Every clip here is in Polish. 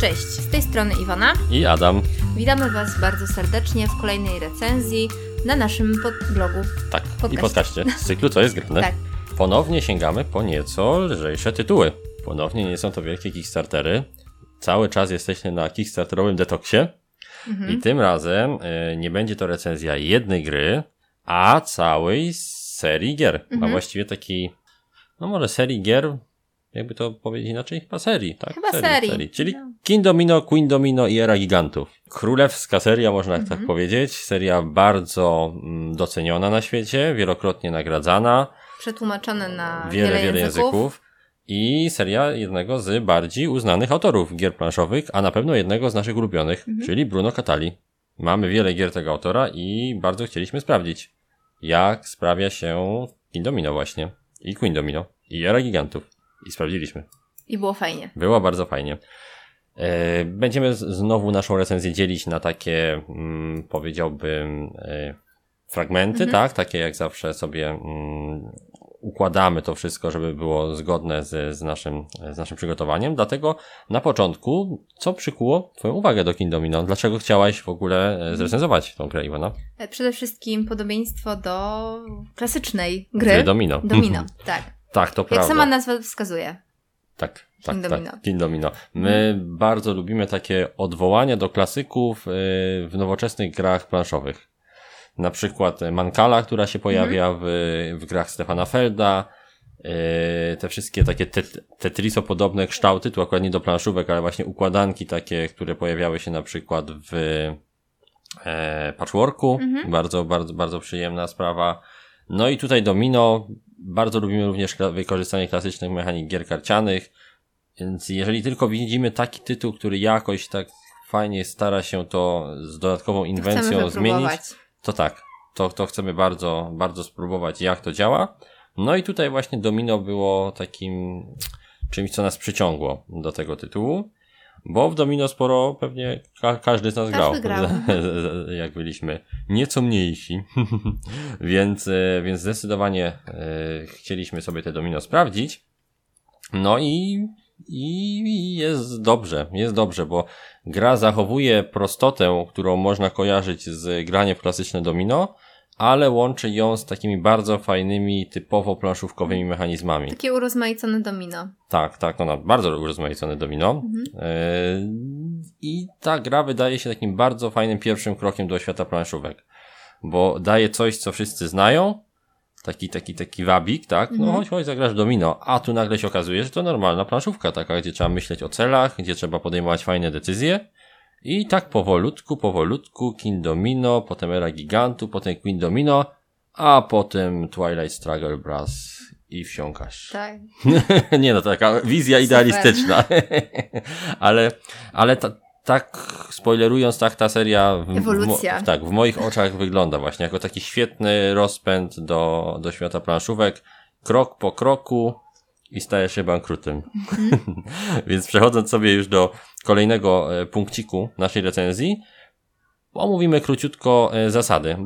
Cześć, z tej strony Iwona. I Adam. Witamy Was bardzo serdecznie w kolejnej recenzji na naszym blogu. Tak, Podcaście. i podcaście z cyklu Co jest grane. Tak. Ponownie sięgamy po nieco lżejsze tytuły. Ponownie nie są to wielkie Kickstartery. Cały czas jesteśmy na Kickstarterowym detoksie. Mhm. I tym razem y, nie będzie to recenzja jednej gry, a całej serii gier. A Mhm. właściwie taki, no może serii gier, jakby to powiedzieć inaczej? Chyba serii, tak? Chyba serii. Czyli No. King Domino, Queen Domino i Era Gigantów. Królewska seria, można Mhm. tak powiedzieć. Seria bardzo mm, doceniona na świecie, wielokrotnie nagradzana, Przetłumaczone na wiele, wiele, wiele języków. języków. I seria jednego z bardziej uznanych autorów gier planszowych, a na pewno jednego z naszych ulubionych, Mhm. czyli Bruno Catali. Mamy wiele gier tego autora i bardzo chcieliśmy sprawdzić, jak sprawia się King Domino właśnie, i Queen Domino, i Era Gigantów. I sprawdziliśmy. I było fajnie. Było bardzo fajnie. E, Będziemy znowu naszą recenzję dzielić na takie, mm, powiedziałbym, e, fragmenty, Mhm. tak? Takie jak zawsze sobie mm, układamy to wszystko, żeby było zgodne z, z, naszym, z naszym przygotowaniem. Dlatego na początku, co przykuło Twoją uwagę do King Domino? Dlaczego chciałaś w ogóle e, zrecenzować tą grę, Iwona? E, Przede wszystkim podobieństwo do klasycznej gry. Gry Domino. Domino, tak. tak, to Jak prawda. sama nazwa wskazuje. Tak, tak, King tak. Domino. King Domino. My bardzo lubimy takie odwołania do klasyków y, w nowoczesnych grach planszowych. Na przykład Mancala, która się pojawia w, w grach Stefana Felda. y, Te wszystkie takie tet Tetriso-podobne kształty, tu akurat nie do planszówek, ale właśnie układanki takie, które pojawiały się na przykład w e, patchworku. Mhm. Bardzo, bardzo, bardzo przyjemna sprawa. No i tutaj Domino. Bardzo lubimy również wykorzystanie klasycznych mechanik gier karcianych. Więc jeżeli tylko widzimy taki tytuł, który jakoś tak fajnie stara się to z dodatkową inwencją zmienić, to tak, to, to chcemy bardzo, bardzo spróbować, jak to działa. No i tutaj właśnie Domino było takim czymś, co nas przyciągło do tego tytułu, bo w Domino sporo pewnie ka każdy z nas Każdy grał, grał. jak byliśmy nieco mniejsi, więc, e, więc zdecydowanie e, chcieliśmy sobie te Domino sprawdzić. No i, i jest dobrze, jest dobrze, bo gra zachowuje prostotę, którą można kojarzyć z graniem w klasyczne domino, ale łączy ją z takimi bardzo fajnymi, typowo planszówkowymi mechanizmami. Takie urozmaicone domino. Tak, tak, no bardzo urozmaicone domino. Mhm. Yy, I ta gra wydaje się takim bardzo fajnym pierwszym krokiem do świata planszówek, bo daje coś, co wszyscy znają, taki, taki, taki wabik, tak? No Mhm. chodź, chodź, zagrasz domino, a tu nagle się okazuje, że to normalna planszówka taka, gdzie trzeba myśleć o celach, gdzie trzeba podejmować fajne decyzje i tak powolutku, powolutku, King Domino, potem Era Gigantu, potem Queen Domino, a potem Twilight Struggle Brass i wsiąkasz. Tak. Nie no, taka wizja idealistyczna. ale, ale ta, tak spoilerując, tak ta seria w, Ewolucja. W, tak, w moich oczach wygląda właśnie jako taki świetny rozpęd do, do świata planszówek. Krok po kroku i stajesz się bankrutem. Więc przechodząc sobie już do kolejnego e, punkciku naszej recenzji, omówimy króciutko e, zasady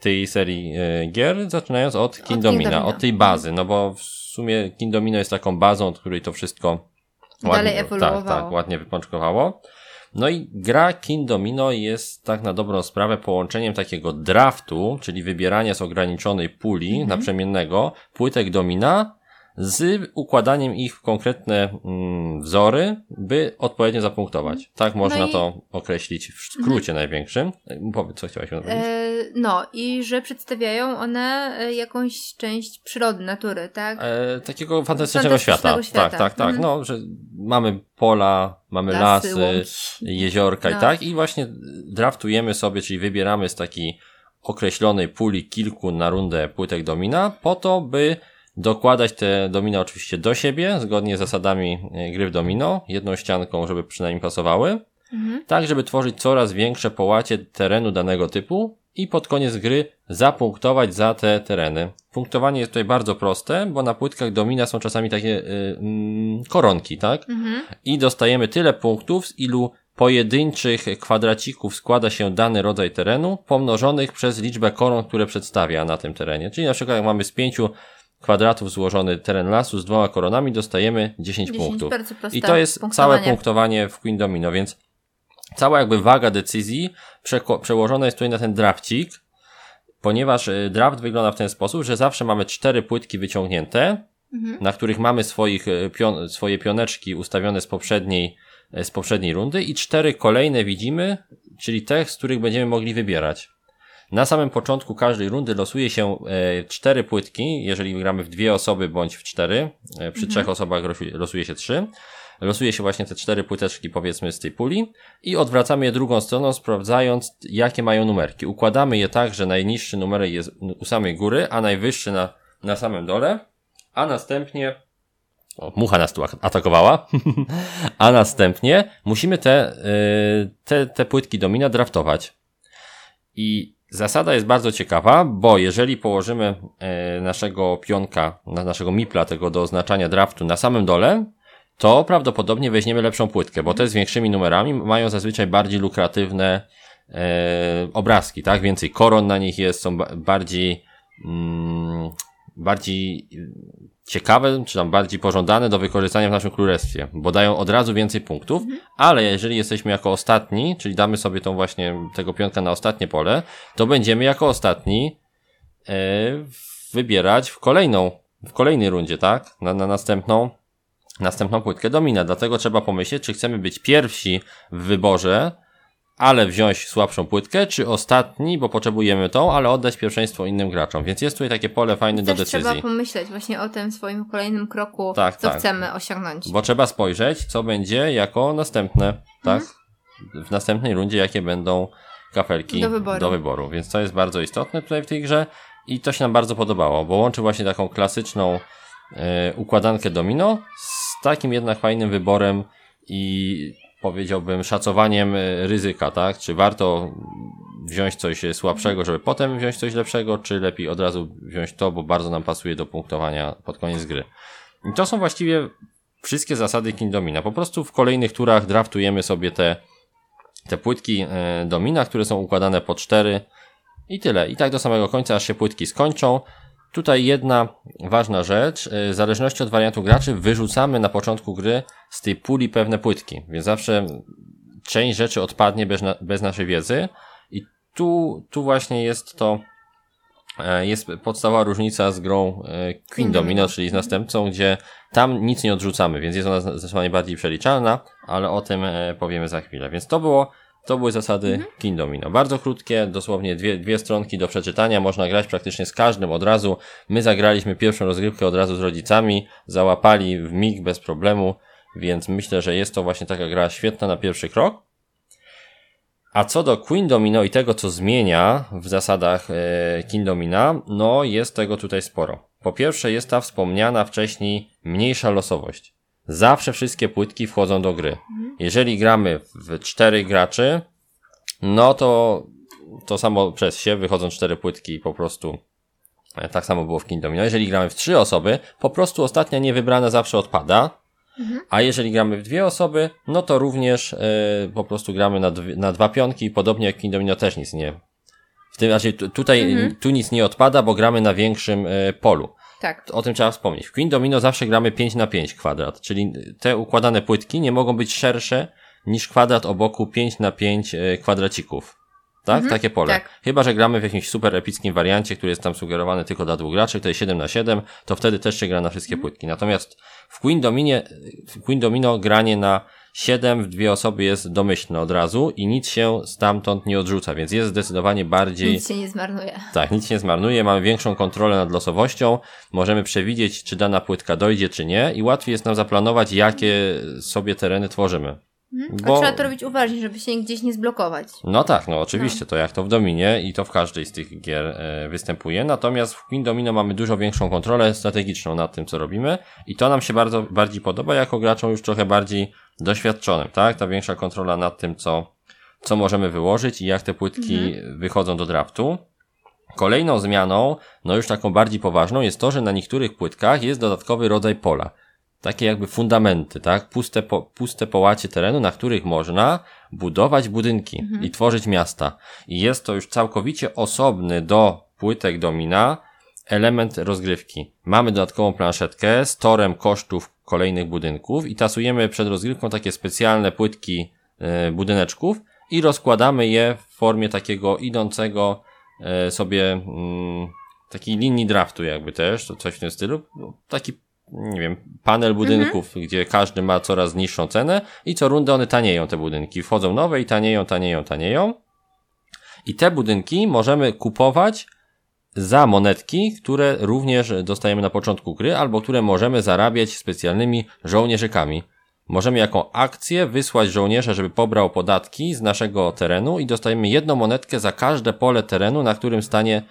tej serii e, gier, zaczynając od King Kindomina, Domino. od tej bazy, no bo w sumie Kindomino jest taką bazą, od której to wszystko Dalej tak, ewoluowało. tak, ładnie wypączkowało. No i gra King Domino jest tak na dobrą sprawę połączeniem takiego draftu, czyli wybierania z ograniczonej puli Mhm. naprzemiennego płytek domina z układaniem ich w konkretne mm, wzory, by odpowiednio zapunktować. Tak można No i- Mhm. to określić w skrócie największym. Powiedz, co chciałaś powiedzieć? E, no i że przedstawiają one e, jakąś część przyrody, natury, tak? E, takiego fantastycznego świata. Świata. Tak, tak, tak. Mhm. No, że mamy pola, mamy Lasy, lasy, jeziorka No. i tak. I właśnie draftujemy sobie, czyli wybieramy z takiej określonej puli kilku na rundę płytek domina, po to, by dokładać te domina oczywiście do siebie, zgodnie z zasadami e, gry w domino, jedną ścianką, żeby przynajmniej pasowały, Mhm. tak żeby tworzyć coraz większe połacie terenu danego typu i pod koniec gry zapunktować za te tereny. Punktowanie jest tutaj bardzo proste, bo na płytkach domina są czasami takie y, mm, koronki, tak? Mhm. I dostajemy tyle punktów, z ilu pojedynczych kwadracików składa się dany rodzaj terenu, pomnożonych przez liczbę koron, które przedstawia na tym terenie. Czyli na przykład jak mamy z pięciu kwadratów złożony teren lasu z dwoma koronami, dostajemy 10, 10 punktów. I to jest całe punktowanie. w Queen Domino, więc cała jakby waga decyzji przełożona jest tutaj na ten drafcik, ponieważ y, draft wygląda w ten sposób, że zawsze mamy cztery płytki wyciągnięte, Mhm. na których mamy swoich, y, pion- swoje pioneczki ustawione z poprzedniej, y, z poprzedniej rundy i cztery kolejne widzimy, czyli te, z których będziemy mogli wybierać. Na samym początku każdej rundy losuje się e, cztery płytki, jeżeli gramy w dwie osoby bądź w cztery, e, przy trzech osobach losu- losuje się trzy. Losuje się właśnie te cztery płyteczki powiedzmy z tej puli i odwracamy je drugą stroną, sprawdzając jakie mają numerki. Układamy je tak, że najniższy numer jest u samej góry, a najwyższy na, na samym dole, a następnie o, mucha nas tu ak- atakowała. A następnie musimy te, y, te, te płytki domina draftować. I zasada jest bardzo ciekawa, bo jeżeli położymy e, naszego pionka, na naszego mipla, tego do oznaczania draftu na samym dole, to prawdopodobnie weźmiemy lepszą płytkę, bo te z większymi numerami mają zazwyczaj bardziej lukratywne e, obrazki, tak? Więcej koron na nich jest, są ba bardziej, mm, bardziej ciekawe, czy tam bardziej pożądane do wykorzystania w naszym królestwie, bo dają od razu więcej punktów, ale jeżeli jesteśmy jako ostatni, czyli damy sobie tą właśnie tego pionka na ostatnie pole, to będziemy jako ostatni e, wybierać w kolejną, w kolejnej rundzie, tak? Na, na następną, następną płytkę domina. Dlatego trzeba pomyśleć, czy chcemy być pierwsi w wyborze, ale wziąć słabszą płytkę, czy ostatni, bo potrzebujemy tą, ale oddać pierwszeństwo innym graczom. Więc jest tutaj takie pole fajne do Też trzeba decyzji. pomyśleć właśnie o tym swoim kolejnym kroku, Tak, co tak. chcemy osiągnąć. Bo trzeba spojrzeć, co będzie jako następne, tak? W następnej rundzie, jakie będą kafelki Do wyboru. do wyboru. Więc to jest bardzo istotne tutaj w tej grze i to się nam bardzo podobało, bo łączy właśnie taką klasyczną e, układankę domino z takim jednak fajnym wyborem i powiedziałbym szacowaniem e, ryzyka, tak? Czy warto wziąć coś e, słabszego, żeby potem wziąć coś lepszego, czy lepiej od razu wziąć to, bo bardzo nam pasuje do punktowania pod koniec gry. I to są właściwie wszystkie zasady King Domina. Po prostu w kolejnych turach draftujemy sobie te, te płytki e, Domina, które są układane po cztery i tyle. I tak do samego końca, aż się płytki skończą. Tutaj jedna ważna rzecz. e, W zależności od wariantu graczy wyrzucamy na początku gry z tej puli pewne płytki. Więc zawsze część rzeczy odpadnie bez, na, bez naszej wiedzy. I tu, tu właśnie jest to e, jest podstawowa różnica z grą Queen Domino, czyli z następcą, gdzie tam nic nie odrzucamy, więc jest ona zdecydowanie bardziej przeliczalna, ale o tym e, powiemy za chwilę. Więc to było, to były zasady King Domino. Bardzo krótkie, dosłownie dwie, dwie stronki do przeczytania, można grać praktycznie z każdym od razu. My zagraliśmy pierwszą rozgrywkę od razu z rodzicami, załapali w mig bez problemu, więc myślę, że jest to właśnie taka gra świetna na pierwszy krok. A co do Queen Domino i tego, co zmienia w zasadach e, King Domina, no jest tego tutaj sporo. Po pierwsze jest ta wspomniana wcześniej mniejsza losowość. Zawsze wszystkie płytki wchodzą do gry. Jeżeli gramy w cztery graczy, no to to samo przez się wychodzą cztery płytki i po prostu e, tak samo było w King Domino. Jeżeli gramy w trzy osoby, po prostu ostatnia niewybrana zawsze odpada. A jeżeli gramy w dwie osoby, no to również e, po prostu gramy na, dwie, na dwa pionki, podobnie jak w King Domino też nic nie. W tym razie tu, tutaj tu nic nie odpada, bo gramy na większym e, polu. Tak. O tym trzeba wspomnieć. W Queen Domino zawsze gramy 5 na 5 kwadrat, czyli te układane płytki nie mogą być szersze niż kwadrat o boku 5 na 5 e, kwadracików. Tak? Takie pole. tak. Chyba, że gramy w jakimś super epickim wariancie, który jest tam sugerowany tylko dla dwóch graczy, to jest 7 na 7, to wtedy też się gra na wszystkie płytki. Natomiast w Queen, Dominie, w Queen Domino granie na 7 w dwie osoby jest domyślne od razu i nic się stamtąd nie odrzuca, więc jest zdecydowanie bardziej... Nic się nie zmarnuje. Tak, nic nie zmarnuje, mamy większą kontrolę nad losowością, możemy przewidzieć, czy dana płytka dojdzie, czy nie i łatwiej jest nam zaplanować, jakie sobie tereny tworzymy. A Bo- trzeba to robić uważnie, żeby się gdzieś nie zblokować. No tak, no oczywiście, to jak to w Dominie i to w każdej z tych gier e, występuje, natomiast w Queen Domino mamy dużo większą kontrolę strategiczną nad tym, co robimy i to nam się bardzo bardziej podoba jako graczom już trochę bardziej doświadczonym, tak? Ta większa kontrola nad tym, co, co możemy wyłożyć i jak te płytki wychodzą do draftu. Kolejną zmianą, no już taką bardziej poważną, jest to, że na niektórych płytkach jest dodatkowy rodzaj pola. Takie jakby fundamenty, tak? Puste, po, puste połacie terenu, na których można budować budynki i tworzyć miasta. I jest to już całkowicie osobny do płytek domina element rozgrywki. Mamy dodatkową planszetkę z torem kosztów kolejnych budynków i tasujemy przed rozgrywką takie specjalne płytki e, budyneczków i rozkładamy je w formie takiego idącego e, sobie mm, takiej linii draftu jakby też, to coś w tym stylu. No, Taki, nie wiem, panel budynków, gdzie każdy ma coraz niższą cenę i co rundę one tanieją te budynki. Wchodzą nowe i tanieją, tanieją, tanieją. I te budynki możemy kupować za monetki, które również dostajemy na początku gry, albo które możemy zarabiać specjalnymi żołnierzykami. Możemy jako akcję wysłać żołnierza, żeby pobrał podatki z naszego terenu i dostajemy jedną monetkę za każde pole terenu, na którym stanie,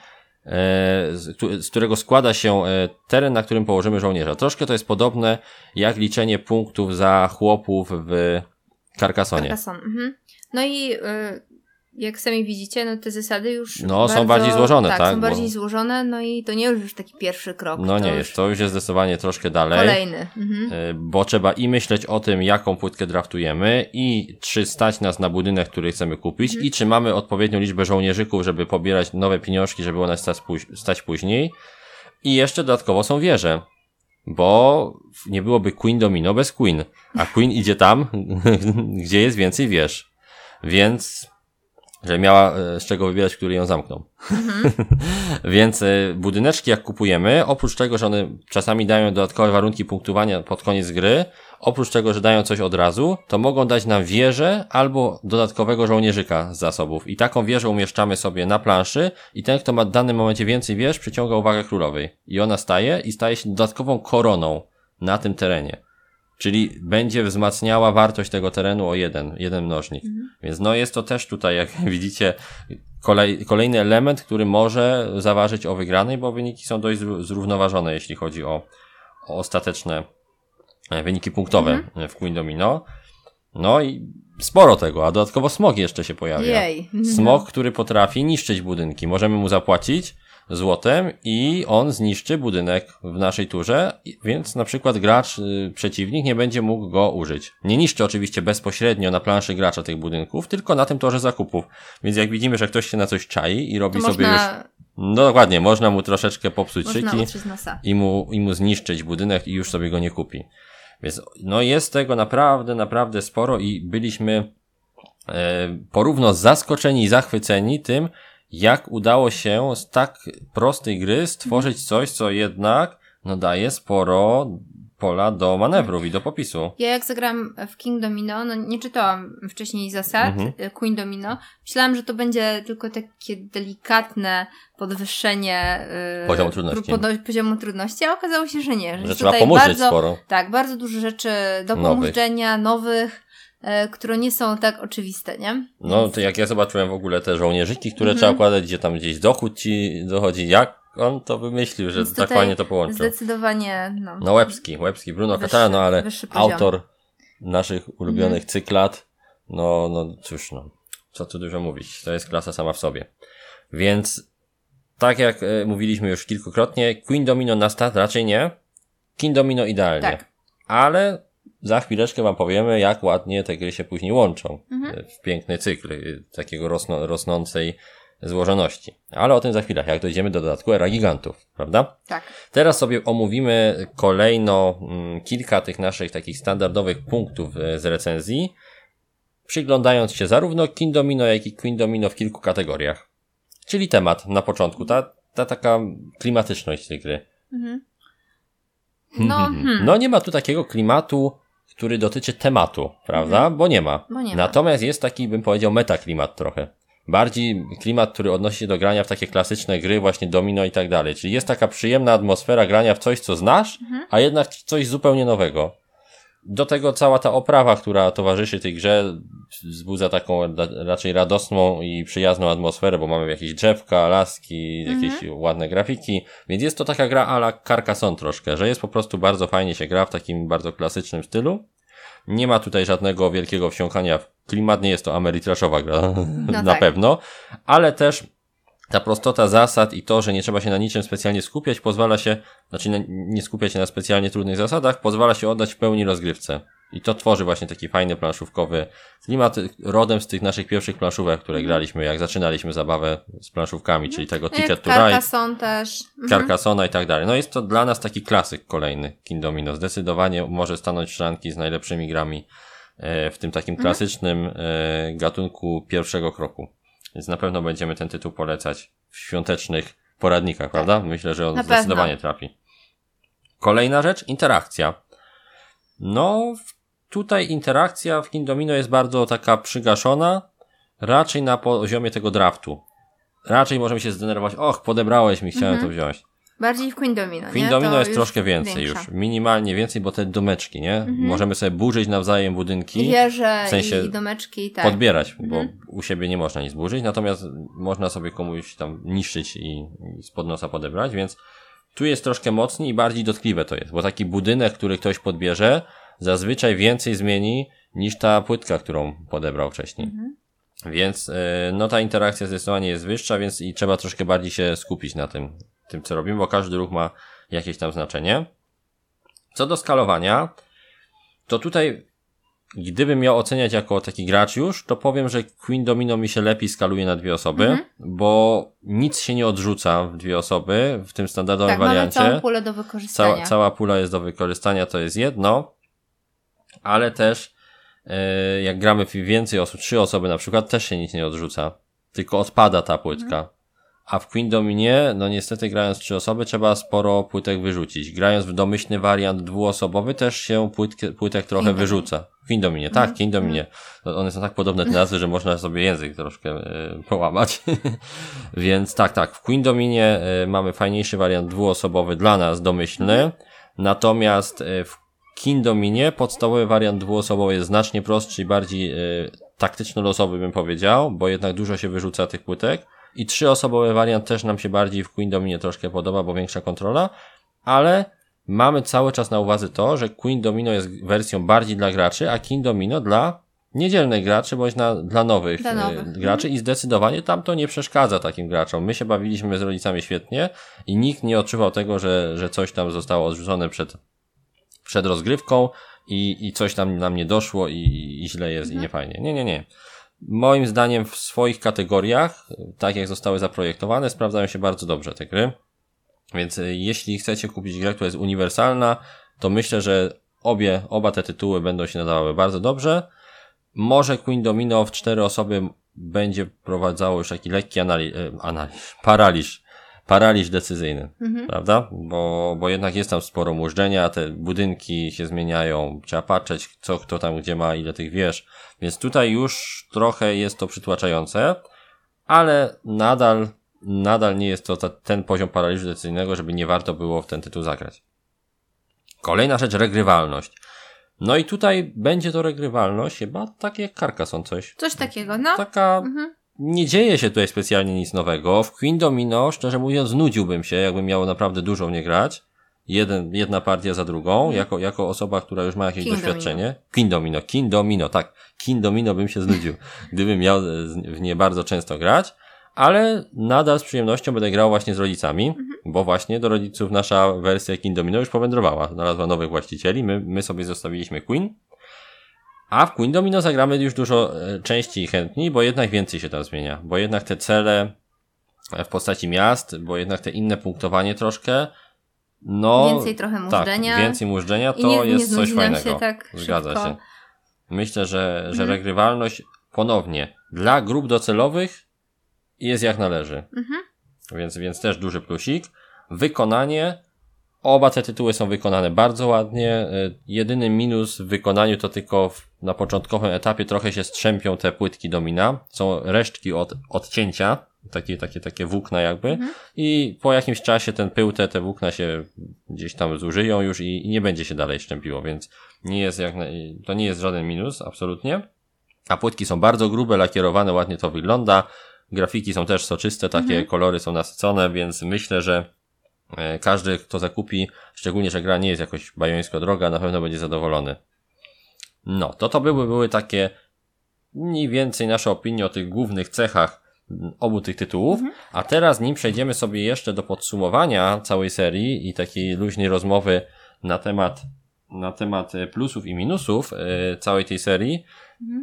z, któ- z którego składa się e, teren, na którym położymy żołnierza. Troszkę to jest podobne jak liczenie punktów za chłopów w Carcassonie. Carcassonne. Mhm. No i y, jak sami widzicie, no te zasady już. No, są bardzo, bardziej złożone, tak? tak, Są bo- bardziej złożone, no i to nie już taki pierwszy krok. No nie już jest, to już jest zdecydowanie troszkę dalej. Kolejny. Mhm. Y, bo trzeba i myśleć o tym, jaką płytkę draftujemy i czy stać nas na budynek, który chcemy kupić i czy mamy odpowiednią liczbę żołnierzyków, żeby pobierać nowe pieniążki, żeby one stać, stać później. I jeszcze dodatkowo są wieże, bo nie byłoby Queen Domino bez Queen, a Queen idzie tam, gdzie jest więcej wież. Więc, że miała e, z czego wybierać, który ją zamknął. Więc y, budyneczki jak kupujemy, oprócz tego, że one czasami dają dodatkowe warunki punktowania pod koniec gry, oprócz tego, że dają coś od razu, to mogą dać nam wieżę albo dodatkowego żołnierzyka z zasobów. I taką wieżę umieszczamy sobie na planszy i ten, kto ma w danym momencie więcej wież, przyciąga uwagę królowej. I ona staje i staje się dodatkową koroną na tym terenie. Czyli będzie wzmacniała wartość tego terenu o jeden, jeden mnożnik. Więc no jest to też tutaj, jak widzicie, kolej, kolejny element, który może zaważyć o wygranej, bo wyniki są dość zró- zrównoważone, jeśli chodzi o, o ostateczne e, wyniki punktowe e, w Queen Domino. No i sporo tego, a dodatkowo smog jeszcze się pojawia. Jej. Smog, który potrafi niszczyć budynki. Możemy mu zapłacić złotem i on zniszczy budynek w naszej turze, więc na przykład gracz, y, przeciwnik nie będzie mógł go użyć. Nie niszczy oczywiście bezpośrednio na planszy gracza tych budynków, tylko na tym torze zakupów. Więc jak widzimy, że ktoś się na coś czai i robi To sobie już... można, No dokładnie, można mu troszeczkę popsuć można szyki i mu, i mu zniszczyć budynek i już sobie go nie kupi. Więc no jest tego naprawdę, naprawdę sporo i byliśmy e, porówno zaskoczeni i zachwyceni tym, jak udało się z tak prostej gry stworzyć coś, co jednak no daje sporo pola do manewrów i do popisu. Ja jak zagram w King Domino, no nie czytałam wcześniej zasad Mhm. y, Queen Domino. Myślałam, że to będzie tylko takie delikatne podwyższenie y, Poziomu trudności. podo- poziomu trudności, a okazało się, że nie. Że, Że trzeba bardzo, sporo. Tak, bardzo dużo rzeczy do Nowych. pomóżdżenia, nowych, które nie są tak oczywiste, nie? No to jak ja zobaczyłem w ogóle te żołnierzyki, które Mhm. trzeba układać, gdzie tam gdzieś dochód ci dochodzi, jak on to wymyślił, że tak fajnie to połączył. Zdecydowanie, no. No Łebski, Łebski, Bruno Catala, no ale autor naszych ulubionych Mhm. cyklat, no, no cóż no, co tu dużo mówić, to jest klasa sama w sobie. Więc, tak jak e, mówiliśmy już kilkukrotnie, Queen Domino na start raczej nie, King Domino idealnie. Tak. Ale za chwileczkę wam powiemy, jak ładnie te gry się później łączą Mhm. e, w piękny cykl e, takiego rosno, rosnącej złożoności. Ale o tym za chwilę, jak dojdziemy do dodatku era gigantów, prawda? Tak. Teraz sobie omówimy kolejno mm, kilka tych naszych takich standardowych punktów e, z recenzji, przyglądając się zarówno King Domino, jak i Queen Domino w kilku kategoriach. Czyli temat na początku, ta, ta taka klimatyczność tej gry. Mhm. No, hmm. No nie ma tu takiego klimatu, który dotyczy tematu, prawda? Bo nie ma. Bo nie ma. Natomiast jest taki, bym powiedział, metaklimat trochę. Bardziej klimat, który odnosi się do grania w takie klasyczne gry, właśnie domino i tak dalej. Czyli jest taka przyjemna atmosfera grania w coś, co znasz, Mhm. a jednak coś zupełnie nowego. Do tego cała ta oprawa, która towarzyszy tej grze, wzbudza taką ra- raczej radosną i przyjazną atmosferę, bo mamy jakieś drzewka, laski, jakieś ładne grafiki, więc jest to taka gra a la Carcassonne troszkę, że jest po prostu bardzo fajnie się gra w takim bardzo klasycznym stylu. Nie ma tutaj żadnego wielkiego wsiąkania w klimat, nie jest to amerytraszowa gra, na tak. pewno, ale też ta prostota zasad i to, że nie trzeba się na niczym specjalnie skupiać, pozwala się, znaczy na- nie skupiać się na specjalnie trudnych zasadach, pozwala się oddać w pełni rozgrywce. I to tworzy właśnie taki fajny planszówkowy klimat, rodem z tych naszych pierwszych planszówek, które graliśmy, jak zaczynaliśmy zabawę z planszówkami, czyli tego No Ticket to Ride, Carcassonne też. Mhm. Carcassona i tak dalej. No jest to dla nas taki klasyk kolejny King Domino. Zdecydowanie może stanąć w szranki z najlepszymi grami e, w tym takim Mhm. klasycznym e, gatunku pierwszego kroku. Więc na pewno będziemy ten tytuł polecać w świątecznych poradnikach, prawda? Myślę, że on Na zdecydowanie pewno. trafi. Kolejna rzecz, interakcja. No, tutaj interakcja w King Domino jest bardzo taka przygaszona, raczej na poziomie tego draftu. Raczej możemy się zdenerwować, och, podebrałeś mi, chciałem Mhm. to wziąć. Bardziej w Queen Domino, Queen nie? Domino To jest troszkę więcej większa. już, minimalnie więcej, bo te domeczki, nie? Mhm. Możemy sobie burzyć nawzajem budynki, wieże, w sensie i domeczki, i tak. podbierać, bo Mhm. u siebie nie można nic burzyć, natomiast można sobie komuś tam niszczyć i, i z nosa podebrać, więc tu jest troszkę mocniej i bardziej dotkliwe to jest, bo taki budynek, który ktoś podbierze, zazwyczaj więcej zmieni niż ta płytka, którą podebrał wcześniej. Mhm. Więc e, no ta interakcja zdecydowanie jest wyższa, więc i trzeba troszkę bardziej się skupić na tym, tym co robimy, bo każdy ruch ma jakieś tam znaczenie. Co do skalowania, to tutaj gdybym miał oceniać jako taki gracz już, to powiem, że Queen Domino mi się lepiej skaluje na dwie osoby, Mhm. bo nic się nie odrzuca w dwie osoby w tym standardowym Tak, mamy wariancie. całą pulę do wykorzystania. Cała, cała pula jest do wykorzystania, to jest jedno, ale też e, jak gramy więcej osób, trzy osoby na przykład, też się nic nie odrzuca, tylko odpada ta płytka. A w Queen Dominie, no niestety grając trzy osoby, trzeba sporo płytek wyrzucić. Grając w domyślny wariant dwuosobowy, też się płytkę, płytek trochę Dominie. wyrzuca. W Queen Dominie, tak, Queen Dominie. No, One są tak podobne te nazwy, że można sobie język troszkę e, połamać. Więc tak, tak, w Queen Dominie e, mamy fajniejszy wariant dwuosobowy dla nas, domyślny. Natomiast e, w King Dominie podstawowy wariant dwuosobowy jest znacznie prostszy i bardziej e, taktyczno-losowy bym powiedział, bo jednak dużo się wyrzuca tych płytek. I trzyosobowy wariant też nam się bardziej w Queen Dominie troszkę podoba, bo większa kontrola, ale mamy cały czas na uwadze to, że Queen Domino jest wersją bardziej dla graczy, a King Domino dla niedzielnych graczy, bądź na, dla nowych, Dla e, nowych. graczy i zdecydowanie tam to nie przeszkadza takim graczom. My się bawiliśmy z rodzicami świetnie i nikt nie odczuwał tego, że, że coś tam zostało odrzucone przed, przed rozgrywką i, i coś tam nam nie doszło i, i źle jest i nie fajnie. Nie, nie, nie. Moim zdaniem w swoich kategoriach, tak jak zostały zaprojektowane, sprawdzają się bardzo dobrze te gry. Więc y, jeśli chcecie kupić grę, która jest uniwersalna, to myślę, że obie, oba te tytuły będą się nadawały bardzo dobrze. Może Queen Domino w cztery osoby będzie prowadzało już taki lekki anali- e, analiz, paraliż, paraliż decyzyjny, Mhm. prawda? Bo, bo jednak jest tam sporo mużdżenia, te budynki się zmieniają, trzeba patrzeć, co kto tam gdzie ma, ile tych wież, więc tutaj już trochę jest to przytłaczające, ale nadal, nadal nie jest to ta, ten poziom paraliżu decyzyjnego, żeby nie warto było w ten tytuł zagrać. Kolejna rzecz, regrywalność. No i tutaj będzie to regrywalność chyba tak jak Carcassonne coś. Coś takiego, no. Taka Mhm. Nie dzieje się tutaj specjalnie nic nowego. W Queen Domino, szczerze mówiąc, znudziłbym się, jakbym miał naprawdę dużo nie grać. Jeden, jedna partia za drugą, jako, jako osoba, która już ma jakieś King doświadczenie. Queen Domino, King Domino, tak. King Domino bym się znudził, gdybym miał e, w nie bardzo często grać. Ale nadal z przyjemnością będę grał właśnie z rodzicami, bo właśnie do rodziców nasza wersja King Domino już powędrowała. Znalazła nowych właścicieli, my, my sobie zostawiliśmy Queen. A w Queen Domino zagramy już dużo e, częściej i chętniej, bo jednak więcej się tam zmienia. Bo jednak te cele e, w postaci miast, bo jednak te inne punktowanie troszkę, no... Więcej trochę mużdżenia. Tak, więcej mużdżenia to nie- nie jest coś fajnego. się tak Zgadza szybko. się. Myślę, że, że Mhm. regrywalność ponownie dla grup docelowych jest jak należy. Mhm. Więc, więc też duży plusik. Wykonanie. Oba te tytuły są wykonane bardzo ładnie. E, Jedyny minus w wykonaniu to tylko w, na początkowym etapie trochę się strzępią te płytki domina. Są resztki od odcięcia, takie, takie, takie włókna jakby. Mhm. I po jakimś czasie ten pył, te, te włókna się gdzieś tam zużyją już i, i nie będzie się dalej szczępiło, więc nie jest jak, na- to nie jest żaden minus, absolutnie. A płytki są bardzo grube, lakierowane, ładnie to wygląda. Grafiki są też soczyste, takie Mhm. kolory są nasycone, więc myślę, że każdy, kto zakupi, szczególnie, że gra nie jest jakoś bajońsko droga, na pewno będzie zadowolony. No, to to były, były takie mniej więcej nasze opinie o tych głównych cechach obu tych tytułów, a teraz nim przejdziemy sobie jeszcze do podsumowania całej serii i takiej luźnej rozmowy na temat na temat e, plusów i minusów e, całej tej serii,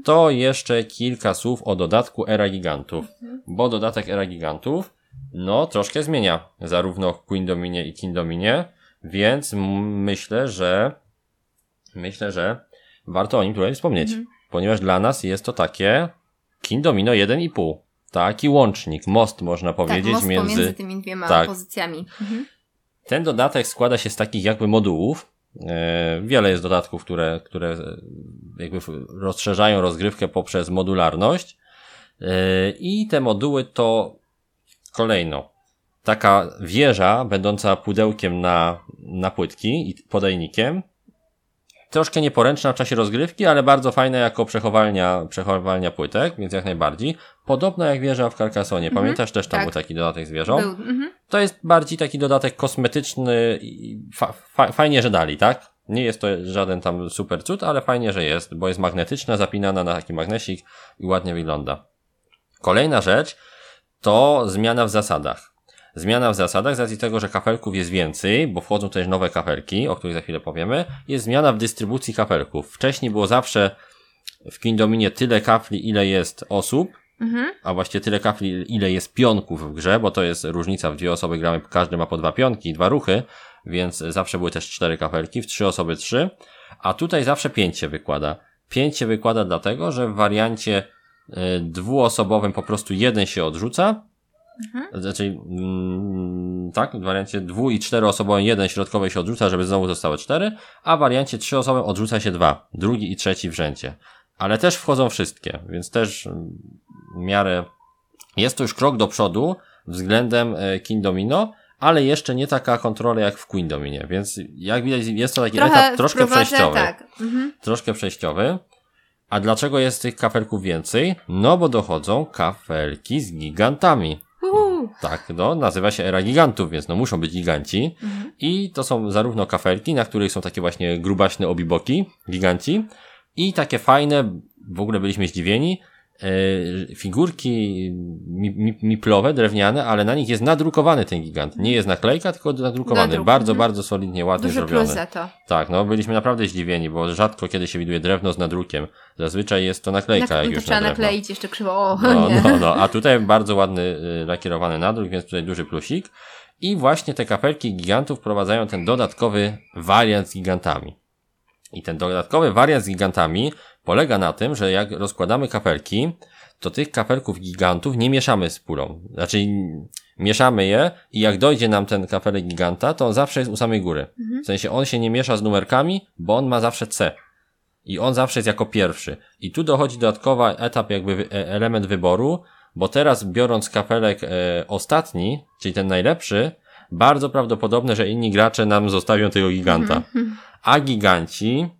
to jeszcze kilka słów o dodatku Era Gigantów. Bo dodatek Era Gigantów, no, troszkę zmienia zarówno Queen Dominie i King Dominie, więc myślę, że myślę, że warto o nim tutaj wspomnieć. Ponieważ dla nas jest to takie King Domino 1,5. Taki łącznik, most można powiedzieć tak, most między pomiędzy tymi dwiema tak. pozycjami. Mhm. ten dodatek składa się z takich jakby modułów. E, Wiele jest dodatków, które, które jakby rozszerzają rozgrywkę poprzez modularność. E, I te moduły to kolejno taka wieża będąca pudełkiem na, na płytki i podajnikiem. Troszkę nieporęczna w czasie rozgrywki, ale bardzo fajna jako przechowalnia, przechowalnia płytek, więc jak najbardziej. Podobno jak wieża w Carcassonie. Pamiętasz też tam tak. był taki dodatek z wieżą? Był. Mhm. To jest bardziej taki dodatek kosmetyczny i fa fa fajnie, że dali, tak? Nie jest to żaden tam super cud, ale fajnie, że jest, bo jest magnetyczna, zapinana na taki magnesik i ładnie wygląda. Kolejna rzecz to zmiana w zasadach. Zmiana w zasadach z racji tego, że kafelków jest więcej, bo wchodzą też nowe kafelki, o których za chwilę powiemy, jest zmiana w dystrybucji kafelków. Wcześniej było zawsze w Kindominie tyle kafli, ile jest osób, Mhm. a właściwie tyle kafli, ile jest pionków w grze, bo to jest różnica, w dwie osoby gramy, każdy ma po dwa pionki dwa ruchy, więc zawsze były też cztery kafelki, w trzy osoby trzy, a tutaj zawsze pięć się wykłada. Pięć się wykłada dlatego, że w wariancie dwuosobowym po prostu jeden się odrzuca, znaczy, mm, tak, w wariancie dwu- i czteroosobowym jeden środkowy się odrzuca, żeby znowu zostały cztery, a w wariancie trzyosobowym odrzuca się dwa, drugi i trzeci w rzędzie. Ale też wchodzą wszystkie, więc też w miarę jest to już krok do przodu względem e, King Domino, ale jeszcze nie taka kontrola jak w Queen Dominie, więc jak widać jest to taki Trochę etap troszkę przejściowy Tak. Mhm. troszkę przejściowy. A dlaczego jest tych kafelków więcej? No bo dochodzą kafelki z gigantami. Uhu. Tak, no, nazywa się Era Gigantów, więc no muszą być giganci. Mhm. I to są zarówno kafelki, na których są takie właśnie grubaśne obiboki, giganci, i takie fajne, w ogóle byliśmy zdziwieni, figurki mi, mi, miplowe, drewniane, ale na nich jest nadrukowany ten gigant. Nie jest naklejka, tylko nadrukowany. Nadruk, Bardzo, mhm. bardzo solidnie, ładnie Duży zrobiony. plus za to. Tak, no byliśmy naprawdę zdziwieni, bo rzadko kiedy się widuje drewno z nadrukiem. Zazwyczaj jest to naklejka, Na, jak już trzeba na drewno. nakleić jeszcze krzywo. O, No, nie. no, no, a tutaj bardzo ładny y, lakierowany nadruk, więc tutaj duży plusik. I właśnie te kafelki gigantów wprowadzają ten dodatkowy wariant z gigantami. I ten dodatkowy wariant z gigantami polega na tym, że jak rozkładamy kafelki, to tych kafelków gigantów nie mieszamy z pulą. Znaczy, mieszamy je i jak dojdzie nam ten kafelek giganta, to on zawsze jest u samej góry. W sensie on się nie miesza z numerkami, bo on ma zawsze C. I on zawsze jest jako pierwszy. I tu dochodzi dodatkowy etap, jakby e- element wyboru, bo teraz biorąc kafelek e, ostatni, czyli ten najlepszy, bardzo prawdopodobne, że inni gracze nam zostawią tego giganta. A giganci,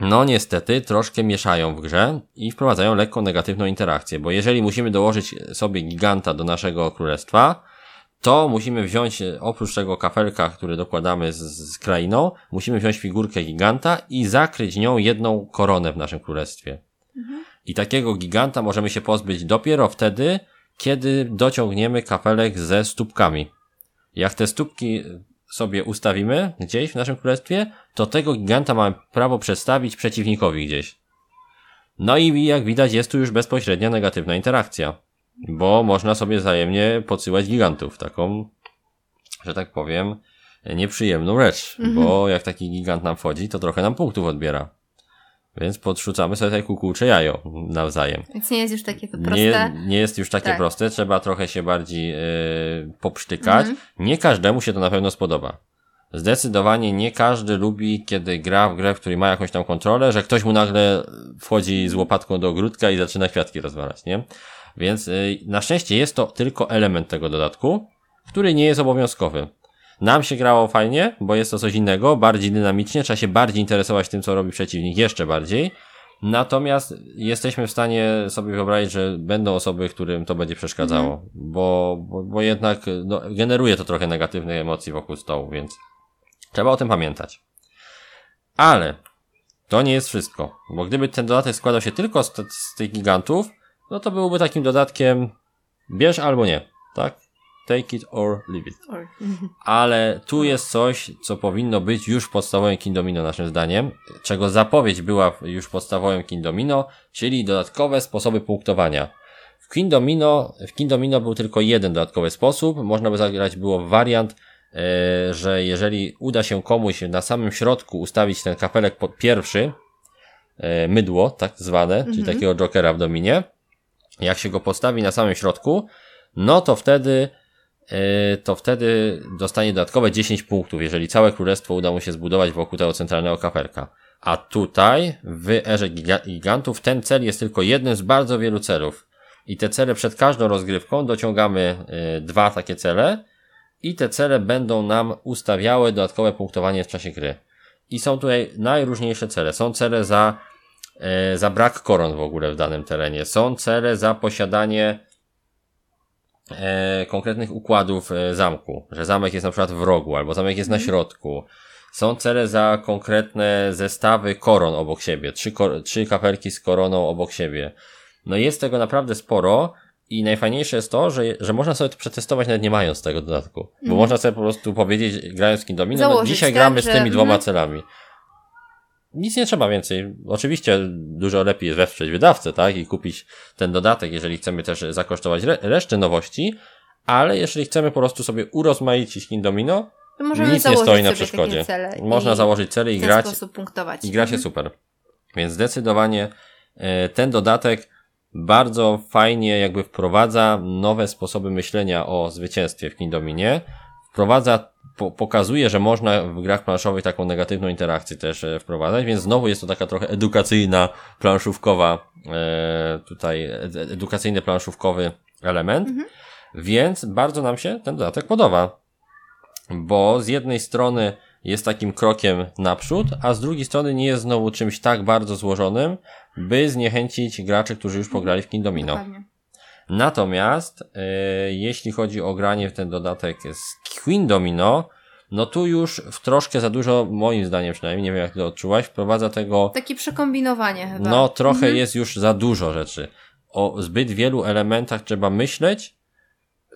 no niestety, troszkę mieszają w grze i wprowadzają lekką negatywną interakcję, bo jeżeli musimy dołożyć sobie giganta do naszego królestwa, to musimy wziąć, oprócz tego kafelka, który dokładamy z, z krainą, musimy wziąć figurkę giganta i zakryć nią jedną koronę w naszym królestwie. I takiego giganta możemy się pozbyć dopiero wtedy, kiedy dociągniemy kafelek ze stópkami. Jak te stópki sobie ustawimy gdzieś w naszym królestwie, to tego giganta mamy prawo przedstawić przeciwnikowi gdzieś. No i jak widać jest tu już bezpośrednia negatywna interakcja, bo można sobie wzajemnie podsyłać gigantów, taką, że tak powiem, nieprzyjemną rzecz, bo jak taki gigant nam wchodzi, to trochę nam punktów odbiera. Więc podrzucamy sobie tutaj kukułcze jajo nawzajem. Więc nie jest już takie to proste. Nie, nie jest już takie Tak. proste, trzeba trochę się bardziej yy, poprztykać. Mhm. Nie każdemu się to na pewno spodoba. Zdecydowanie nie każdy lubi, kiedy gra w grę, w której ma jakąś tam kontrolę, że ktoś mu nagle wchodzi z łopatką do ogródka i zaczyna kwiatki rozwalać, nie? Więc yy, na szczęście jest to tylko element tego dodatku, który nie jest obowiązkowy. Nam się grało fajnie, bo jest to coś innego, bardziej dynamicznie, trzeba się bardziej interesować tym, co robi przeciwnik, jeszcze bardziej. Natomiast jesteśmy w stanie sobie wyobrazić, że będą osoby, którym to będzie przeszkadzało, bo, bo, bo jednak no, generuje to trochę negatywnych emocji wokół stołu, więc trzeba o tym pamiętać. Ale to nie jest wszystko, bo gdyby ten dodatek składał się tylko z, z tych gigantów, no to byłby takim dodatkiem bierz albo nie, tak? Take it or leave it. Or- Ale tu jest coś, co powinno być już podstawowym Kindomino naszym zdaniem, czego zapowiedź była już podstawowym Kindomino, czyli dodatkowe sposoby punktowania. W Kindomino, w Kindomino był tylko jeden dodatkowy sposób, można by zagrać było wariant, e, że jeżeli uda się komuś na samym środku ustawić ten kapelek pod pierwszy, e, mydło, tak zwane, czyli takiego jokera w dominie, jak się go postawi na samym środku, no to wtedy to wtedy dostanie dodatkowe 10 punktów, jeżeli całe królestwo uda mu się zbudować wokół tego centralnego kaperka. A tutaj, w erze giga- gigantów, ten cel jest tylko jednym z bardzo wielu celów. I te cele przed każdą rozgrywką dociągamy e, dwa takie cele i te cele będą nam ustawiały dodatkowe punktowanie w czasie gry. I są tutaj najróżniejsze cele. Są cele za, e, za brak koron w ogóle w danym terenie. Są cele za posiadanie e, konkretnych układów e, zamku, że zamek jest na przykład w rogu, albo zamek jest na środku. Są cele za konkretne zestawy koron obok siebie, trzy, kor- trzy kapelki z koroną obok siebie. No jest tego naprawdę sporo i najfajniejsze jest to, że, że można sobie to przetestować nawet nie mając tego dodatku. Bo można sobie po prostu powiedzieć, grając w Kindomino, no Mhm. Założyć, dzisiaj tak, gramy z że- tymi dwoma mhm. celami. Nic nie trzeba więcej. Oczywiście dużo lepiej jest wesprzeć wydawcę, tak? I kupić ten dodatek, jeżeli chcemy też zakosztować re resztę nowości, ale jeżeli chcemy po prostu sobie urozmaicić Kindomino, To możemy nic nie stoi na przeszkodzie. Można założyć cele i grać, i gra się Mhm. super. Więc zdecydowanie e, ten dodatek bardzo fajnie jakby wprowadza nowe sposoby myślenia o zwycięstwie w Kindominie. Wprowadza, po, pokazuje, że można w grach planszowych taką negatywną interakcję też e, wprowadzać, więc znowu jest to taka trochę edukacyjna, planszówkowa, e, tutaj ed- edukacyjny, planszówkowy element. Więc bardzo nam się ten dodatek podoba bo z jednej strony jest takim krokiem naprzód, a z drugiej strony nie jest znowu czymś tak bardzo złożonym, by zniechęcić graczy, którzy już pograli w Kindomino. Dokładnie. Natomiast e, jeśli chodzi o granie w ten dodatek z Queen Domino, no tu już w troszkę za dużo, moim zdaniem przynajmniej, nie wiem jak to odczułaś, wprowadza tego Takie przekombinowanie chyba. no, trochę Mhm. jest już za dużo rzeczy. O zbyt wielu elementach trzeba myśleć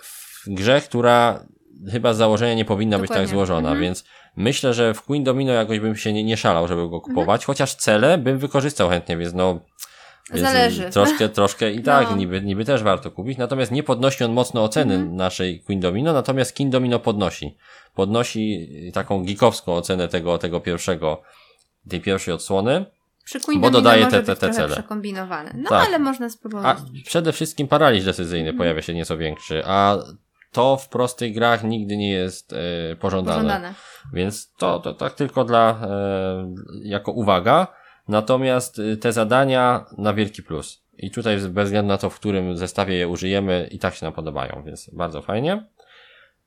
w grze, która chyba z założenia nie powinna być tak Dokładnie. złożona, Mhm. więc myślę, że w Queen Domino jakoś bym się nie, nie szalał, żeby go kupować, chociaż cele bym wykorzystał chętnie, więc no. Więc Zależy. Troszkę, troszkę i tak, No. niby, niby też warto kupić, natomiast nie podnosi on mocno oceny Mhm. naszej Queen Domino, natomiast King Domino podnosi. Podnosi taką geekowską ocenę tego, tego pierwszego, tej pierwszej odsłony. Przy Queen bo Domino dodaje te- te- te cele. przekombinowane. No Tak. ale można A spróbować. przede wszystkim paraliż decyzyjny Mhm. pojawia się nieco większy, a to w prostych grach nigdy nie jest e, pożądane. Pożądane. Więc to, to tak tylko dla, e, jako uwaga. Natomiast e, te zadania na wielki plus. I tutaj bez względu na to, w którym zestawie je użyjemy, i tak się nam podobają, więc bardzo fajnie.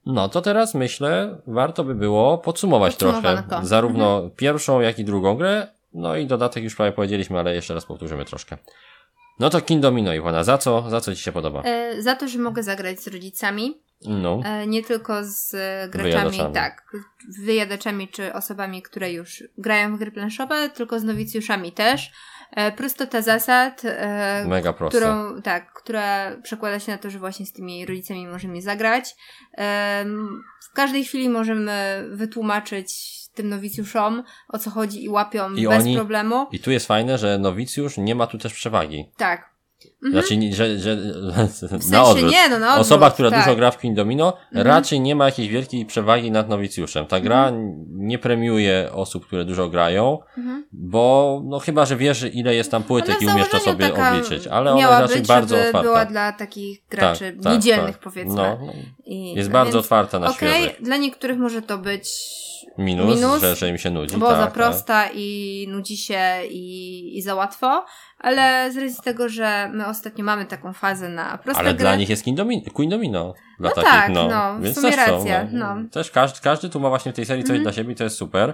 No to teraz myślę, warto by było podsumować trochę zarówno pierwszą, jak i drugą grę. No i dodatek już prawie powiedzieliśmy, ale jeszcze raz powtórzymy troszkę. No to King Domino, Iwona, za co, za co Ci się podoba? E, za to, że mogę zagrać z rodzicami, No, e, nie tylko z e, graczami, Wyjadaczami. tak, wyjadaczami czy osobami, które już grają w gry planszowe, tylko z nowicjuszami też. E, prostota zasad, mega proste. którą, tak, która przekłada się na to, że właśnie z tymi rodzicami możemy zagrać. W każdej chwili możemy wytłumaczyć tym nowicjuszom, o co chodzi i łapią I bez oni- problemu. I tu jest fajne, że nowicjusz nie ma tu też przewagi. Tak. Znaczy, nie- że, że W na sensie odwrót. nie, no na odwrót, Osoba, która tak. dużo gra w Queen Domino, Mhm. raczej nie ma jakiejś wielkiej przewagi nad nowicjuszem. Ta gra nie premiuje osób, które dużo grają, Mhm. bo no chyba, że wiesz, ile jest tam płytek i umiesz to sobie obliczyć, ale ona jest raczej być, bardzo otwarta. była dla takich graczy Tak, tak, niedzielnych, tak. powiedzmy. No, no. I, jest bardzo otwarta na świeży. dla niektórych może to być Minus, minus, że, że im się nudzi. bo tak, za tak. prosta i nudzi się i, i za łatwo, ale z racji tego, że my ostatnio mamy taką fazę na proste Ale gry, dla nich jest Queen Domino. Queen Domino dla No takich, tak, no. no, Więc też są, racja, no. no. Też każdy, każdy tu ma właśnie w tej serii coś Mhm. dla siebie to jest super.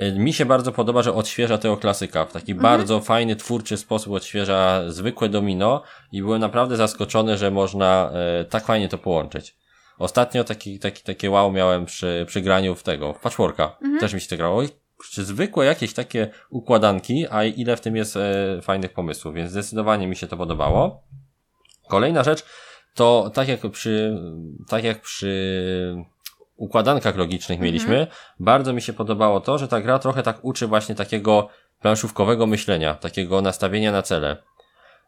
Y, Mi się bardzo podoba, że odświeża tego klasyka. W taki Mhm. bardzo fajny, twórczy sposób odświeża zwykłe domino i byłem naprawdę zaskoczony, że można e, tak fajnie to połączyć. Ostatnio taki, taki, takie wow miałem przy, przy graniu w tego, w patchworka. Mhm. Też mi się to grało. Czy zwykłe jakieś takie układanki, a ile w tym jest e, fajnych pomysłów, więc zdecydowanie mi się to podobało. Kolejna rzecz, to tak jak przy, tak jak przy układankach logicznych mieliśmy, mhm. bardzo mi się podobało to, że ta gra trochę tak uczy właśnie takiego planszówkowego myślenia, takiego nastawienia na cele,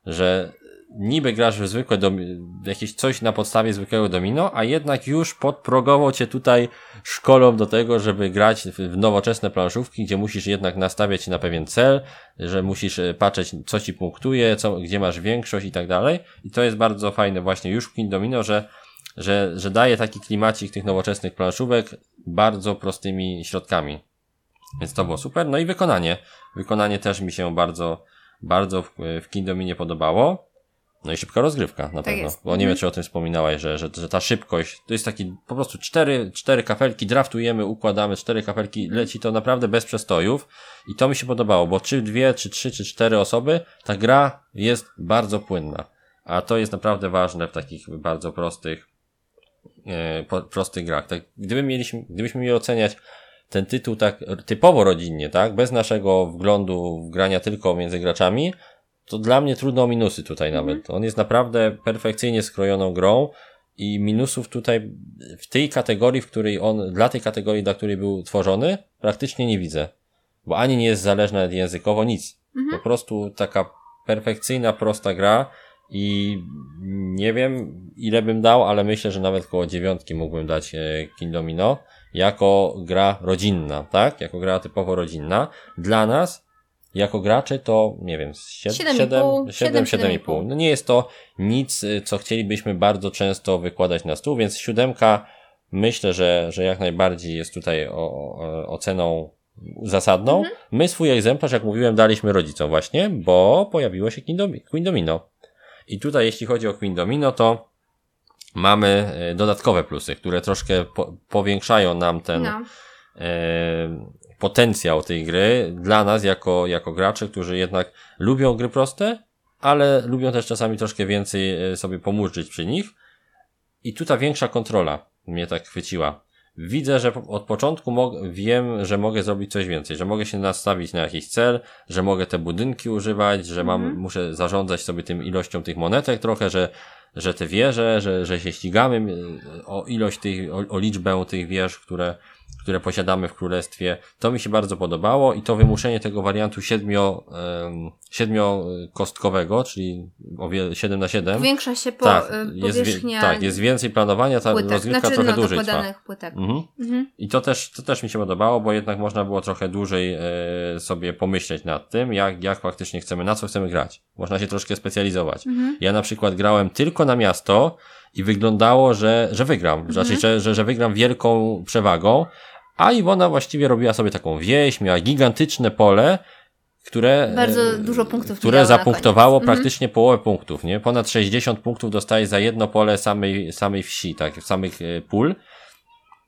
że niby grasz w zwykłe jakieś coś na podstawie zwykłego domino, a jednak już podprogowo cię tutaj szkolą do tego, żeby grać w nowoczesne planszówki, gdzie musisz jednak nastawiać się na pewien cel, że musisz e, patrzeć, co ci punktuje, co, gdzie masz większość i tak dalej. I to jest bardzo fajne właśnie już w King Domino, że, że, że daje taki klimacik tych nowoczesnych planszówek bardzo prostymi środkami. Więc to było super. No i wykonanie. Wykonanie też mi się bardzo, bardzo w, w Kindominie podobało. No i szybka rozgrywka na tak pewno. Jest. Bo nie wiem, mhm. czy o tym wspominałaś, że, że, że ta szybkość to jest taki po prostu cztery, cztery kafelki, draftujemy, układamy, cztery kafelki, leci to naprawdę bez przestojów i to mi się podobało, bo czy dwie, czy trzy, czy cztery osoby, ta gra jest bardzo płynna. A to jest naprawdę ważne w takich bardzo prostych, e, po, prostych grach. Tak, gdyby mieliśmy, gdybyśmy mieli oceniać ten tytuł tak typowo rodzinnie, tak, bez naszego wglądu w grania tylko między graczami, to dla mnie trudno o minusy tutaj mhm. nawet. On jest naprawdę perfekcyjnie skrojoną grą i minusów tutaj w tej kategorii, w której on, dla tej kategorii, dla której był tworzony, praktycznie nie widzę. Bo ani nie jest zależna językowo, nic. Mhm. Po prostu taka perfekcyjna, prosta gra i nie wiem ile bym dał, ale myślę, że nawet koło dziewiątki mógłbym dać e, King Domino jako gra rodzinna, tak? Jako gra typowo rodzinna. Dla nas jako gracze to, nie wiem, 7,5. No nie jest to nic, y, co chcielibyśmy bardzo często wykładać na stół, więc siódemka myślę, że, że jak najbardziej jest tutaj o, o, oceną zasadną. Mhm. My swój egzemplarz, jak mówiłem, daliśmy rodzicom właśnie, bo pojawiło się Queen Domino. I tutaj, jeśli chodzi o Queen Domino, to mamy y, dodatkowe plusy, które troszkę po, powiększają nam ten, no. e, potencjał tej gry dla nas jako, jako graczy, którzy jednak lubią gry proste, ale lubią też czasami troszkę więcej e, sobie pomurzyć przy nich. I tu ta większa kontrola mnie tak chwyciła. Widzę, że od początku wiem, że mogę zrobić coś więcej, że mogę się nastawić na jakiś cel, że mogę te budynki używać, że mam, mm muszę zarządzać sobie tym ilością tych monetek trochę, że, że te wieże, że, że się ścigamy e, o ilość tych, o, o liczbę tych wież, które, które posiadamy w królestwie. To mi się bardzo podobało i to wymuszenie tego wariantu siedmio, siedmiokostkowego, czyli o 7 na 7. Powiększa się po, tak, powierzchnia jest, tak, jest więcej planowania, ta płytek. rozgrywka znaczy, trochę no, dłużej trwa. Płytek. Mhm. Mhm. I to też, to też mi się podobało, bo jednak można było trochę dłużej e, sobie pomyśleć nad tym, jak, jak faktycznie chcemy, na co chcemy grać. Można się troszkę specjalizować. Mhm. Ja na przykład grałem tylko na miasto, i wyglądało, że, że wygram. Mhm. Znaczy, że, że, że wygram wielką przewagą, a Iwona właściwie robiła sobie taką wieś, miała gigantyczne pole, które, Bardzo dużo punktów które zapunktowało mhm. praktycznie połowę punktów, nie? Ponad 60 punktów dostaje za jedno pole samej, samej wsi, tak, samych e, pól.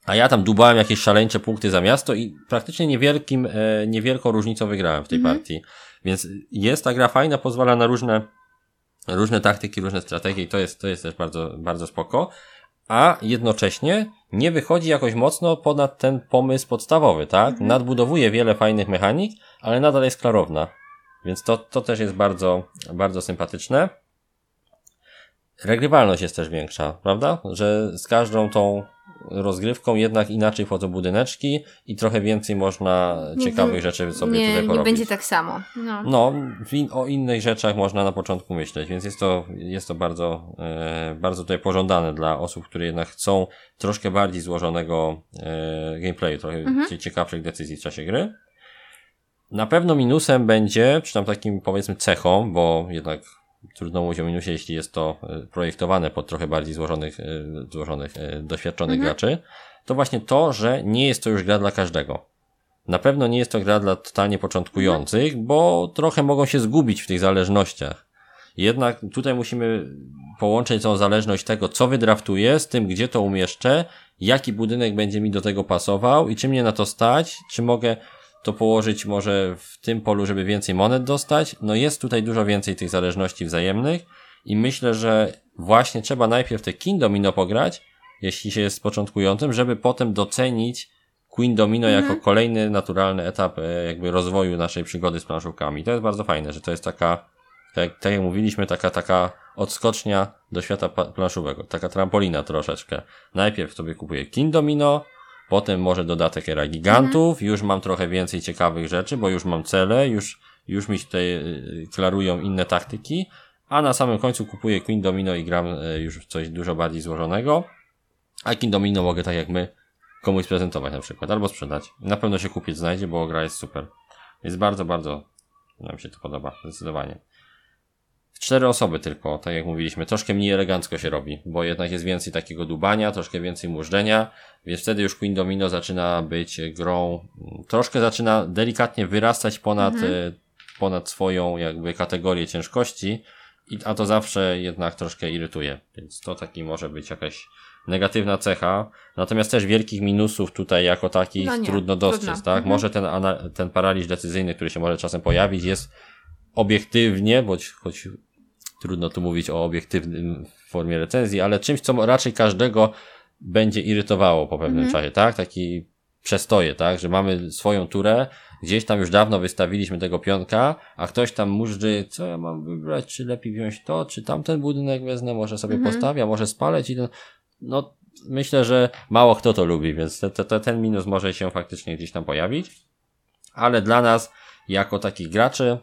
A ja tam dubałem jakieś szaleńcze punkty za miasto i praktycznie niewielkim, e, niewielką różnicą wygrałem w tej mhm. partii. Więc jest ta gra fajna, pozwala na różne różne taktyki, różne strategie i to jest, to jest też bardzo, bardzo spoko. A jednocześnie nie wychodzi jakoś mocno ponad ten pomysł podstawowy, tak? Mhm. Nadbudowuje wiele fajnych mechanik, ale nadal jest klarowna. Więc to, to też jest bardzo, bardzo sympatyczne. Regrywalność jest też większa, prawda? Że z każdą tą rozgrywką jednak inaczej wchodzą budyneczki i trochę więcej można ciekawych rzeczy sobie nie, tutaj porobić. Nie będzie tak samo. No, no in, o innych rzeczach można na początku myśleć, więc jest to, jest to bardzo, e, bardzo tutaj pożądane dla osób, które jednak chcą troszkę bardziej złożonego e, gameplayu, trochę mhm. ciekawszych decyzji w czasie gry. Na pewno minusem będzie, czy tam takim powiedzmy cechą, bo jednak trudno mówić o minusie, jeśli jest to e, projektowane pod trochę bardziej złożonych, e, złożonych e, doświadczonych mhm. graczy, to właśnie to, że nie jest to już gra dla każdego. Na pewno nie jest to gra dla totalnie początkujących, mhm. bo trochę mogą się zgubić w tych zależnościach. Jednak tutaj musimy połączyć tą zależność tego, co wydraftuję, z tym, gdzie to umieszczę, jaki budynek będzie mi do tego pasował i czy mnie na to stać, czy mogę to położyć może w tym polu, żeby więcej monet dostać. No jest tutaj dużo więcej tych zależności wzajemnych i myślę, że właśnie trzeba najpierw te King Domino pograć, jeśli się jest początkującym, żeby potem docenić Queen Domino mhm. jako kolejny naturalny etap e, jakby rozwoju naszej przygody z planszówkami. To jest bardzo fajne, że to jest taka, tak, tak jak mówiliśmy, taka, taka odskocznia do świata planszowego. Taka trampolina troszeczkę. Najpierw sobie kupuję King Domino, potem może dodatek Era Gigantów, mhm. już mam trochę więcej ciekawych rzeczy, bo już mam cele, już, już mi tutaj y, klarują inne taktyki, a na samym końcu kupuję Queen Domino i gram y, już w coś dużo bardziej złożonego. A King Domino mogę tak jak my komuś prezentować na przykład, albo sprzedać. Na pewno się kupić znajdzie, bo gra jest super. Jest bardzo, bardzo nam się to podoba, zdecydowanie. Cztery osoby tylko, tak jak mówiliśmy, troszkę mniej elegancko się robi, bo jednak jest więcej takiego dubania, troszkę więcej mużdżenia, więc wtedy już Queen Domino zaczyna być grą, troszkę zaczyna delikatnie wyrastać ponad, mhm. E, ponad swoją jakby kategorię ciężkości, a to zawsze jednak troszkę irytuje, więc to taki może być jakaś negatywna cecha, natomiast też wielkich minusów tutaj jako takich no nie, trudno dostrzec, trudno. tak? Mhm. Może ten, ten paraliż decyzyjny, który się może czasem pojawić, jest obiektywnie, bądź choć trudno tu mówić o obiektywnym formie recenzji, ale czymś, co raczej każdego będzie irytowało po pewnym mhm. czasie, tak? Taki przestoje, tak? Że mamy swoją turę, gdzieś tam już dawno wystawiliśmy tego pionka, a ktoś tam mużdży, co ja mam wybrać, czy lepiej wziąć to, czy tamten budynek wezmę, może sobie mhm. postawię, może spaleć i ten, no myślę, że mało kto to lubi, więc te, te, ten minus może się faktycznie gdzieś tam pojawić, ale dla nas, jako takich graczy,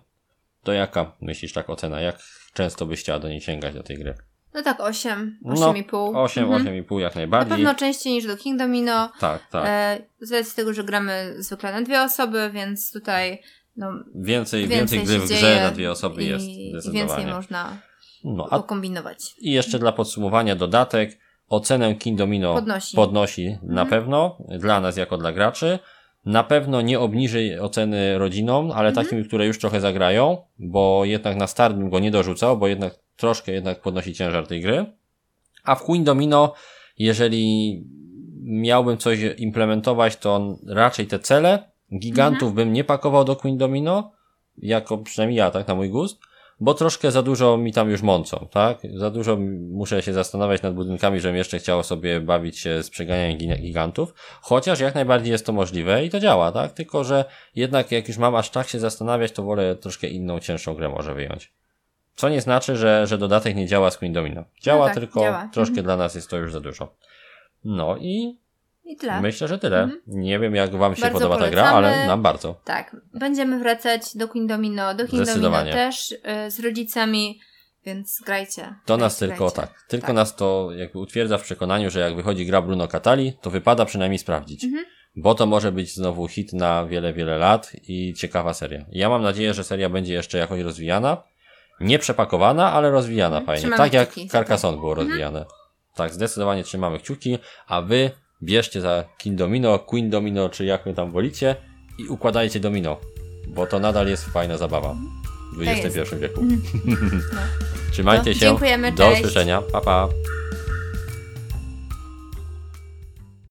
to jaka myślisz tak ocena? Jak często byś chciała do niej sięgać do tej gry? No tak, 8, 8,5. No, 8, mhm. 8,5 jak najbardziej. Na pewno częściej niż do King Domino. Tak, tak. E, z racji tego, że gramy zwykle na dwie osoby, więc tutaj no, więcej, więcej, więcej gry w grze na dwie osoby i, jest zdecydowanie. więcej można no, a, kombinować. I jeszcze dla podsumowania dodatek. Ocenę King Domino podnosi, podnosi na mhm. pewno dla nas jako dla graczy. Na pewno nie obniży oceny rodzinom, ale mhm. takim, które już trochę zagrają, bo jednak na start bym go nie dorzucał, bo jednak troszkę jednak podnosi ciężar tej gry. A w Queen Domino, jeżeli miałbym coś implementować, to raczej te cele. Gigantów mhm. bym nie pakował do Queen Domino, jako przynajmniej ja, tak, na mój gust bo troszkę za dużo mi tam już mącą, tak? Za dużo muszę się zastanawiać nad budynkami, żebym jeszcze chciał sobie bawić się z przeganianiem gigantów, chociaż jak najbardziej jest to możliwe i to działa, tak? Tylko, że jednak jak już mam aż tak się zastanawiać, to wolę troszkę inną, cięższą grę może wyjąć. Co nie znaczy, że, że dodatek nie działa z Queen Domino. Działa, no tak, tylko działa. troszkę mhm. dla nas jest to już za dużo. No i i tyle. Myślę, że tyle. Mhm. Nie wiem, jak Wam się bardzo podoba polecamy. ta gra, ale nam bardzo. Tak. Będziemy wracać do Queen Domino, do Queen Domino też y, z rodzicami, więc grajcie. To nas grajcie. tylko tak. Tylko tak. nas to jakby utwierdza w przekonaniu, że jak wychodzi gra Bruno Catali, to wypada przynajmniej sprawdzić. Mhm. Bo to może być znowu hit na wiele, wiele lat i ciekawa seria. Ja mam nadzieję, że seria będzie jeszcze jakoś rozwijana. Nie przepakowana, ale rozwijana mhm. fajnie. Trzymamy tak jak Carcassonne było mhm. rozwijane. Tak, zdecydowanie trzymamy kciuki, a wy bierzcie za King Domino, Queen Domino, czy jak wy tam wolicie i układajcie domino, bo to nadal jest fajna zabawa w XXI wieku. No. Trzymajcie się. Dziękujemy, Do usłyszenia. Pa, pa.